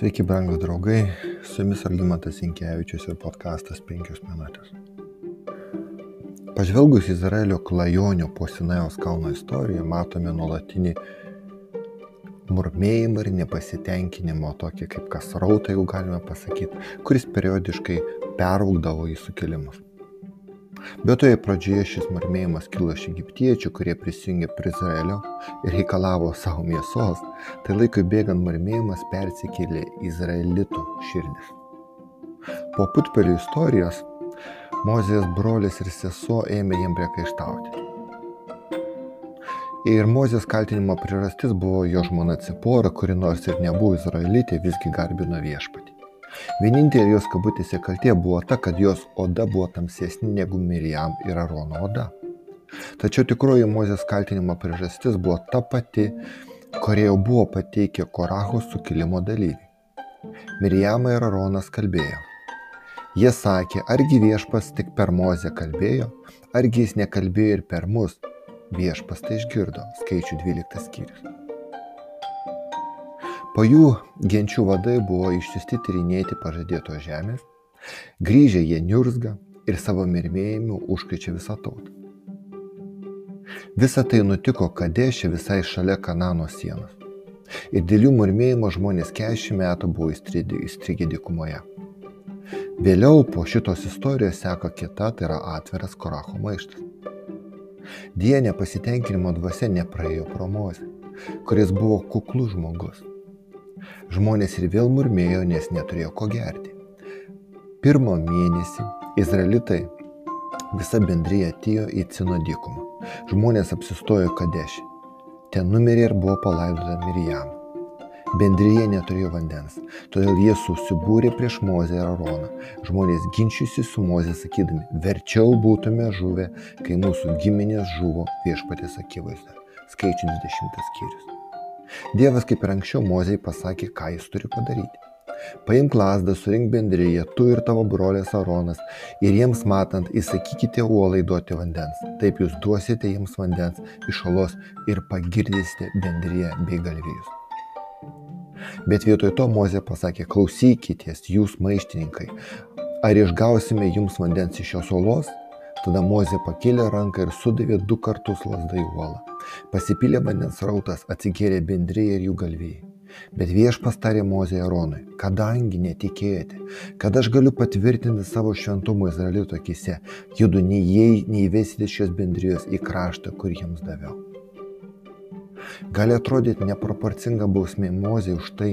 Sveiki, brangūs draugai, su jumis Algymantas Inkevičius ir podkastas 5 minutės. Pažvelgus Izraelio klajonių po Sinajaus kalno istoriją, matome nuolatinį murmėjimą ir nepasitenkinimo, tokį kaip kasrautą, jau galime pasakyti, kuris periodiškai peraugdavo į sukilimus. Bet toje pradžioje šis murmėjimas kilo iš egiptiečių, kurie prisijungė prie Izraelio ir reikalavo savo mėsos, tai laikui bėgant murmėjimas persikėlė Izraelitų širdis. Po putpelių istorijos Mozės brolis ir sesuo ėmė jiem priekaištauti. Ir Mozės kaltinimo priežastis buvo jo žmona Cipora, kuri nors ir nebuvo izraelitė, visgi garbino viešpatį. Vienintelė jos kabutėse kaltė buvo ta, kad jos oda buvo tamsesnė negu Mirijam ir Arono oda. Tačiau tikroji Mozės kaltinimo priežastis buvo ta pati, kurie jau buvo pateikę Koraho sukilimo dalyviai. Mirijamą ir Aronas kalbėjo. Jie sakė, argi viešpas tik per Mozę kalbėjo, argi jis nekalbėjo ir per mus. Viešpas tai išgirdo, skaičių 12 skyrius. Po jų genčių vadai buvo išsiusti tyrinėti pažadėtos žemės, grįžę jie niurzga ir savo mirmėjimu užkrečia visą tautą. Visa tai nutiko Kadešė visai šalia Kanano sienos. Ir dėl jų murmėjimo žmonės 40 metų buvo įstrigę dykumoje. Vėliau po šitos istorijos seka kita, tai yra atviras Koracho maištas. Die nepasitenkinimo dvasia nepraėjo pro Mozę, kuris buvo kuklus žmogus. Žmonės ir vėl murmėjo, nes neturėjo ko gerti. Pirmo mėnesį izraelitai visa bendryje atėjo į Cino dykumą. Žmonės apsistojo Kadešį. Ten numirė ir buvo palaidota Mirijam. Bendryje neturėjo vandens, todėl jie susibūrė prieš Mozę ir Aroną. Žmonės ginčiusi su Mozė sakydami, verčiau būtume žuvę, kai mūsų giminės žuvo viešpatės akivaizdoje. Skaičių 20 skyrius. Dievas kaip ir anksčiau Mozei pasakė, ką jis turi padaryti. Paimk lasdą, surink bendryje, tu ir tavo brolės Aronas, ir jiems matant, įsakykite uolai duoti vandens. Taip jūs duosite jiems vandens iš olos ir pagirdysite bendryje bei galvijus. Bet vietoj to Mozė pasakė, klausykitės jūs maištininkai, ar išgausime jums vandens iš šios olos? Tada Mozė pakėlė ranką ir sudavė du kartus lasdą į uolą. Pasipylė vandens rautas, atsigėrė bendrėjai ir jų galvijai. Bet viešpas tarė Mozė Aronui, kadangi netikėjote, kad aš galiu patvirtinti savo šventumą Izraelito akise, judu nei neįvesite šios bendrijos į kraštą, kurį jums daviau. Gali atrodyti neproporcinga bausmė Mozė už tai,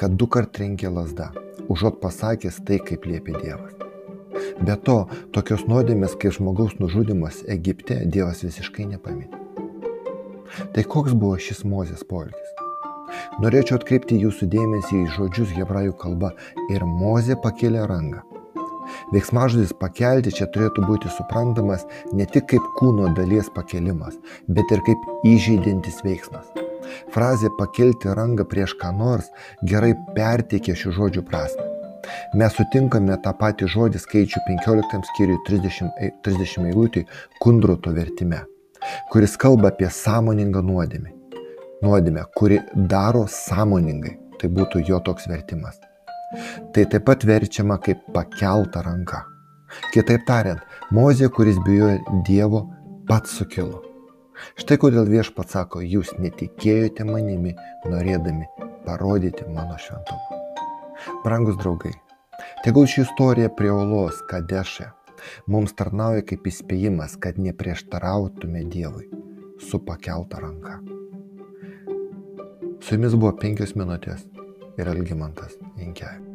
kad du kart trenkė lasda, užuot pasakęs tai, kaip liepė Dievas. Be to, tokios nuodėmės kaip žmogaus nužudimas Egipte Dievas visiškai nepaminė. Tai koks buvo šis Mozės poelgis? Norėčiau atkreipti jūsų dėmesį į žodžius hebrajų kalba ir Mozė pakėlė rangą. Veiksmažodis pakelti čia turėtų būti suprantamas ne tik kaip kūno dalies pakelimas, bet ir kaip įžeidintis veiksmas. Frazė pakelti rangą prieš ką nors gerai perteikia šių žodžių prasme. Mes sutinkame tą patį žodį skaičių 15 skyriui 30, 30 eilutį kundruto vertime kuris kalba apie sąmoningą nuodėmę. Nuodėmę, kuri daro sąmoningai. Tai būtų jo toks vertimas. Tai taip pat verčiama kaip pakelta ranka. Kitaip tariant, Mozė, kuris bijojo Dievo, pats sukilo. Štai kodėl viešpats sako, jūs netikėjote manimi, norėdami parodyti mano šventumą. Brangus draugai, tegul ši istorija prie olos Kadešė mums tarnauja kaip įspėjimas, kad neprieštarautume Dievui su pakelta ranka. Su jumis buvo penkios minutės ir Algymantas Inkevičius.